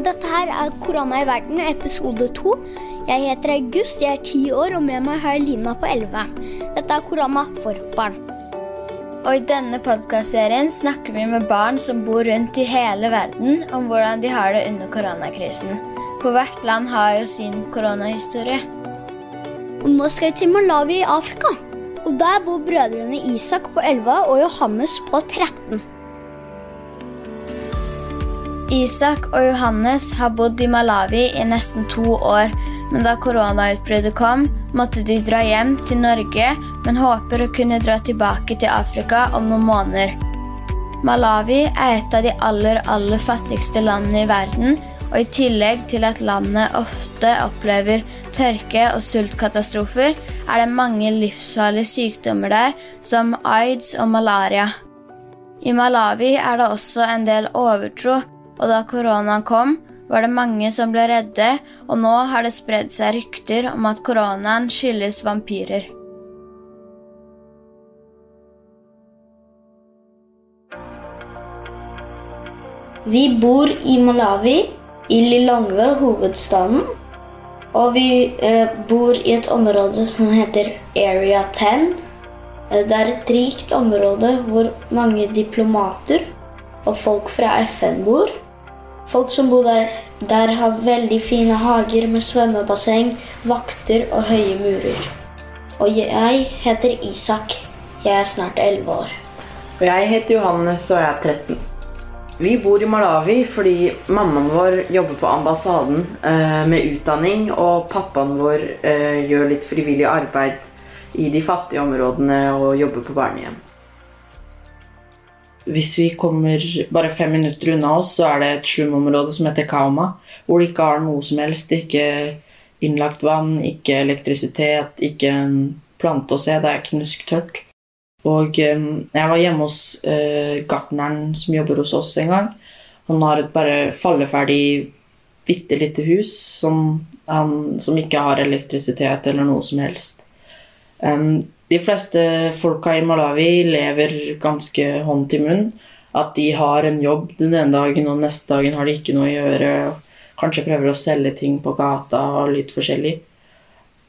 Dette her er Korona i verden, episode to. Jeg heter August, jeg er ti år, og med meg har jeg Lina på elleve. Dette er Korona for barn. Og I denne podkastserien snakker vi med barn som bor rundt i hele verden, om hvordan de har det under koronakrisen. For hvert land har jo sin koronahistorie. Og nå skal vi til Malawi i Afrika. Og der bor brødrene Isak på 11 og Johannes på 13. Isak og Johannes har bodd i Malawi i nesten to år, men da koronautbruddet kom, måtte de dra hjem til Norge, men håper å kunne dra tilbake til Afrika om noen måneder. Malawi er et av de aller, aller fattigste landene i verden, og i tillegg til at landet ofte opplever tørke og sultkatastrofer, er det mange livsfarlige sykdommer der, som aids og malaria. I Malawi er det også en del overtro, og da koronaen kom, var det mange som ble redde, og nå har det spredd seg rykter om at koronaen skyldes vampyrer. Vi bor i Malawi, i Lilongwe, hovedstaden. Og vi eh, bor i et område som heter Area 10. Eh, det er et rikt område hvor mange diplomater og folk fra FN bor. Folk som bor der, der har veldig fine hager med svømmebasseng, vakter og høye murer. Og jeg heter Isak. Jeg er snart 11 år. Og jeg heter Johannes, og jeg er 13. Vi bor i Malawi fordi mammaen vår jobber på ambassaden eh, med utdanning, og pappaen vår eh, gjør litt frivillig arbeid i de fattige områdene og jobber på barnehjem. Hvis vi kommer bare fem minutter unna oss, så er det et slumområde som heter Kauma, hvor de ikke har noe som helst. Ikke innlagt vann, ikke elektrisitet, ikke en plante å se. Det er knusktørt. Og eh, jeg var hjemme hos eh, gartneren som jobber hos oss en gang. Han har et bare falleferdig, bitte lite hus som, han, som ikke har elektrisitet eller noe som helst. De fleste folka i Malawi lever ganske hånd til munn. At de har en jobb den ene dagen, og neste dagen har de ikke noe å gjøre. Kanskje prøver å selge ting på gata og litt forskjellig.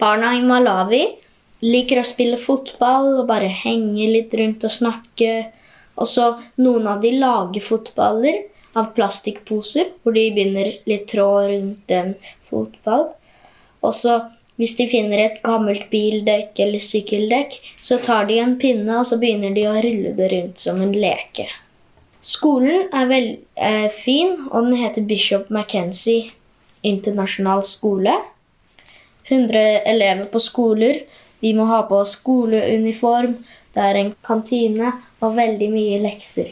Barna i Malawi liker å spille fotball og bare henge litt rundt og snakke. Og så noen av de lager fotballer av plastikkposer, hvor de binder litt tråd rundt en fotball. Og så hvis de finner et gammelt bildekk eller sykkeldekk, så tar de en pinne og så begynner de å rulle det rundt som en leke. Skolen er veldig eh, fin, og den heter Bishop McKenzie internasjonal skole. 100 elever på skoler. Vi må ha på skoleuniform. Det er en kantine og veldig mye lekser.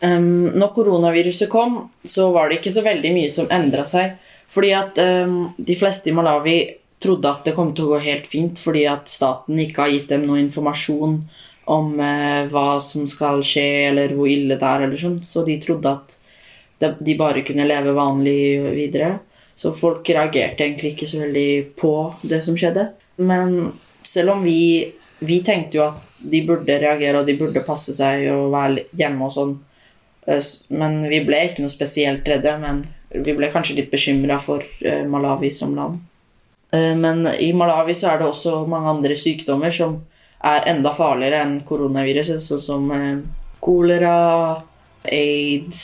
Um, når koronaviruset kom, så var det ikke så veldig mye som endra seg. Fordi at um, de fleste i Malawi trodde at det kom til å gå helt fint fordi at staten ikke har gitt dem noe informasjon om eh, hva som skal skje, eller hvor ille det er, eller sånn. Så de trodde at de, bare kunne leve vanlig videre. Så folk reagerte egentlig ikke så veldig på det som skjedde. Men selv om vi, vi tenkte jo at de burde reagere og de burde passe seg og være hjemme og sånn, men vi ble ikke noe spesielt redde. Men vi ble kanskje litt bekymra for Malawi som land. Men i Malawi så er det også mange andre sykdommer som er enda farligere enn koronaviruset, sånn som kolera, aids,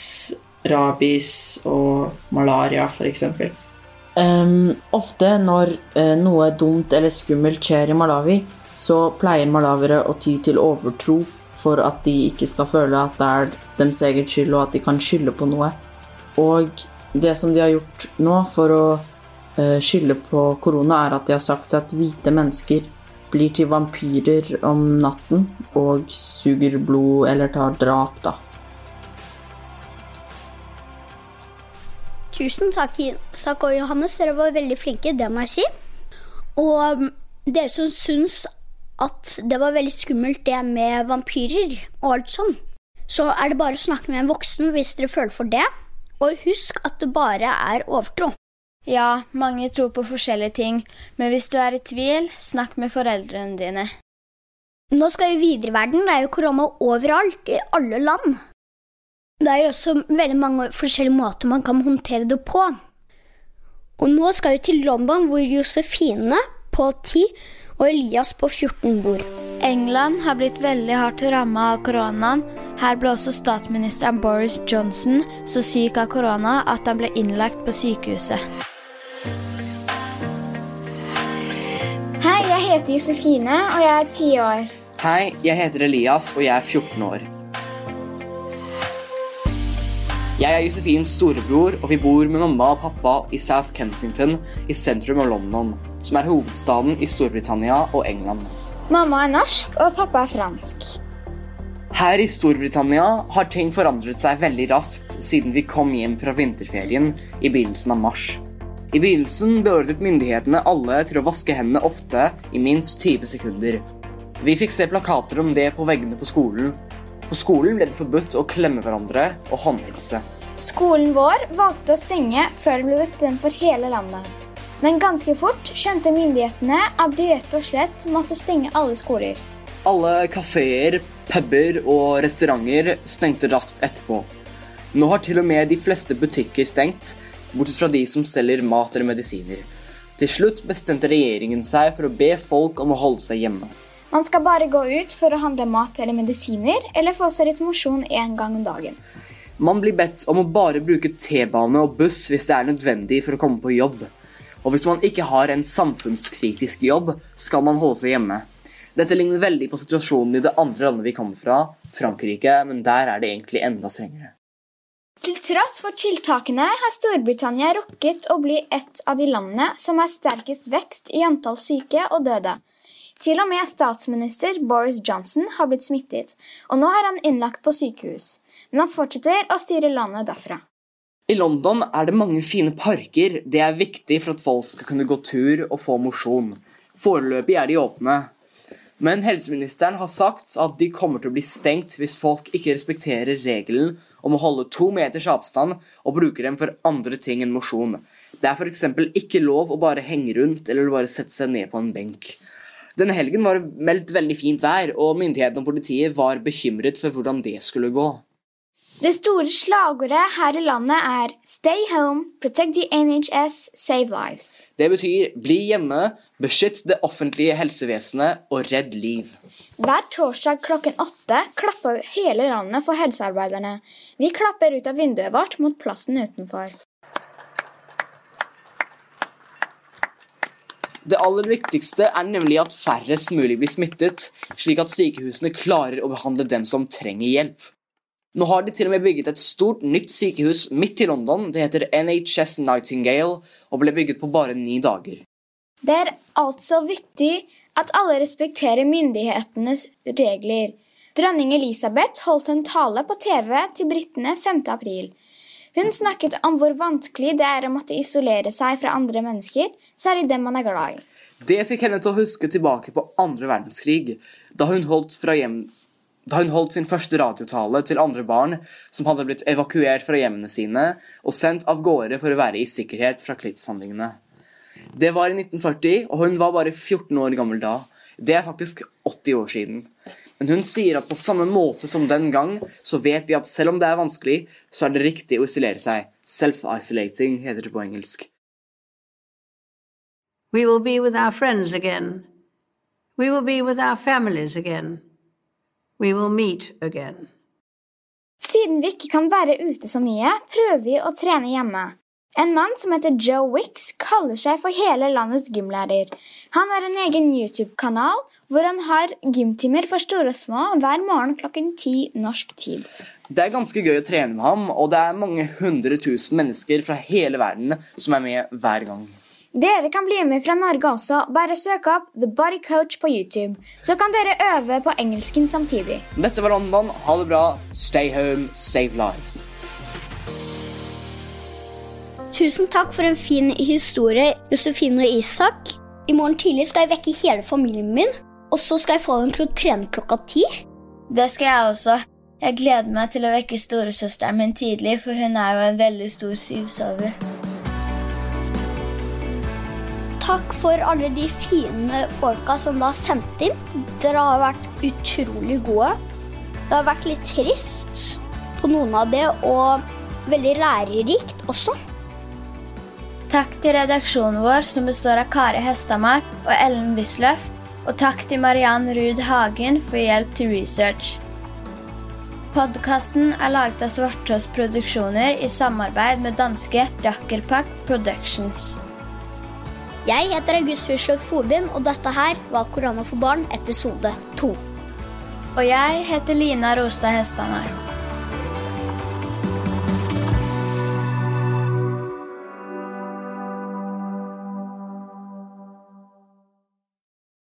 rabies og malaria, f.eks. Um, ofte når uh, noe dumt eller skummelt skjer i Malawi, så pleier malawiere å ty til overtro for at de ikke skal føle at det er deres egen skyld, og at de kan skylde på noe. Og det som de har gjort nå for å uh, skylde på korona, er at de har sagt at hvite mennesker blir til vampyrer om natten og suger blod eller tar drap, da. Tusen takk, Isak og Johannes. Dere var veldig flinke, det må jeg si. Og dere som syns at det var veldig skummelt det med vampyrer og alt sånn, så er det bare å snakke med en voksen hvis dere føler for det. Og husk at det bare er overtro. Ja, mange tror på forskjellige ting, men hvis du er i tvil, snakk med foreldrene dine. Nå skal vi videre i verden. Det er jo korona overalt, i alle land. Det er jo også veldig mange forskjellige måter man kan håndtere det på. Og nå skal vi til London, hvor Josefine på 10 og Elias på 14 bor. England har blitt veldig hardt ramma av koronaen. Her ble også statsministeren Boris Johnson så syk av korona at han ble innlagt på sykehuset. Heter Josefine, og jeg er ti år. Hei, jeg heter Elias, og jeg er 14 år. Jeg er Josefins storebror, og vi bor med mamma og pappa i South Kensington i sentrum av London, som er hovedstaden i Storbritannia og England. Mamma er norsk, og pappa er fransk. Her i Storbritannia har ting forandret seg veldig raskt siden vi kom hjem fra vinterferien i begynnelsen av mars. I begynnelsen beordret myndighetene alle til å vaske hendene ofte i minst 20 sekunder. Vi fikk se plakater om det på veggene på skolen, på skolen ble det forbudt å klemme hverandre og håndhilse. Skolen vår valgte å stenge før det ble bestemt for hele landet. Men ganske fort skjønte myndighetene at de rett og slett måtte stenge alle skoler. Alle kafeer, puber og restauranter stengte raskt etterpå. Nå har til og med de fleste butikker stengt, bortsett fra de som selger mat eller medisiner. Til slutt bestemte regjeringen seg for å be folk om å holde seg hjemme. Man skal bare gå ut for å handle mat eller medisiner, eller få seg litt mosjon én gang om dagen. Man blir bedt om å bare bruke T-bane og buss hvis det er nødvendig for å komme på jobb. Og hvis man ikke har en samfunnskritisk jobb, skal man holde seg hjemme. Dette ligner veldig på situasjonen i det andre landet vi kommer fra, Frankrike, men der er det egentlig enda strengere. Til tross for tiltakene har Storbritannia rukket å bli et av de landene som har sterkest vekst i antall syke og døde. Til og med statsminister Boris Johnson har blitt smittet, og nå er han innlagt på sykehus. Men han fortsetter å styre landet derfra. I London er det mange fine parker. Det er viktig for at folk skal kunne gå tur og få mosjon. Foreløpig er de åpne. Men helseministeren har sagt at de kommer til å bli stengt hvis folk ikke respekterer regelen om å holde to meters avstand og bruker dem for andre ting enn mosjon. Det er f.eks. ikke lov å bare henge rundt eller bare sette seg ned på en benk. Denne helgen var det meldt veldig fint vær, og myndighetene og politiet var bekymret for hvordan det skulle gå. Det store slagordet her i landet er 'Stay home, protect the NHS, save lives'. Det betyr 'bli hjemme, beskytt det offentlige helsevesenet og redd liv'. Hver torsdag klokken åtte klapper hele landet for helsearbeiderne. Vi klapper ut av vinduet vårt mot plassen utenfor. Det aller viktigste er nemlig at færrest mulig blir smittet, slik at sykehusene klarer å behandle dem som trenger hjelp. Nå har de til og med bygget et stort, nytt sykehus midt i London. Det heter NHS Nightingale og ble bygget på bare ni dager. Det er altså viktig at alle respekterer myndighetenes regler. Dronning Elisabeth holdt en tale på TV til britene 5. april. Hun snakket om hvor vanskelig det er å måtte isolere seg fra andre mennesker, særlig dem man er glad i. Det fikk henne til å huske tilbake på andre verdenskrig, da hun holdt, fra hjem, da hun holdt sin første radiotale til andre barn som hadde blitt evakuert fra hjemmene sine og sendt av gårde for å være i sikkerhet fra krigshandlingene. Det var i 1940, og hun var bare 14 år gammel da. Det er faktisk 80 år siden. Men hun sier at på samme måte som den gang, så vet vi at selv om det er vanskelig, så er det riktig å isolere seg. Self-isolating heter det på engelsk. We will be with our friends again. We will be with our families again. We will meet again. Siden vi ikke kan være ute så mye, prøver vi å trene hjemme. En mann som heter Joe Wicks, kaller seg for hele landets gymlærer. Han har en egen YouTube-kanal hvor han har gymtimer for store og små hver morgen klokken ti norsk tid. Det er ganske gøy å trene med ham, og det er mange hundre tusen mennesker fra hele verden som er med hver gang. Dere kan bli med fra Norge også. Bare søk opp The Body Coach på YouTube. Så kan dere øve på engelsken samtidig. Dette var London. Ha det bra. Stay home, save lives. Tusen takk for en fin historie, Josefine og Isak. I morgen tidlig skal jeg vekke hele familien min. Og så skal jeg få dem til å trene klokka ti. Det skal jeg også. Jeg gleder meg til å vekke storesøsteren min tidlig, for hun er jo en veldig stor syvsover. Takk for alle de fine folka som har sendt inn. Dere har vært utrolig gode. Det har vært litt trist på noen av det, og veldig lærerikt også. Takk til redaksjonen vår, som består av Kari Hestamar og Ellen Wisløff. Og takk til Mariann Ruud Hagen for hjelp til research. Podkasten er laget av Svartås Produksjoner i samarbeid med danske Rakkelpak Productions. Jeg heter August Wisløff Fobin, og dette her var Korona for barn episode to. Og jeg heter Lina Rostad Hestamar.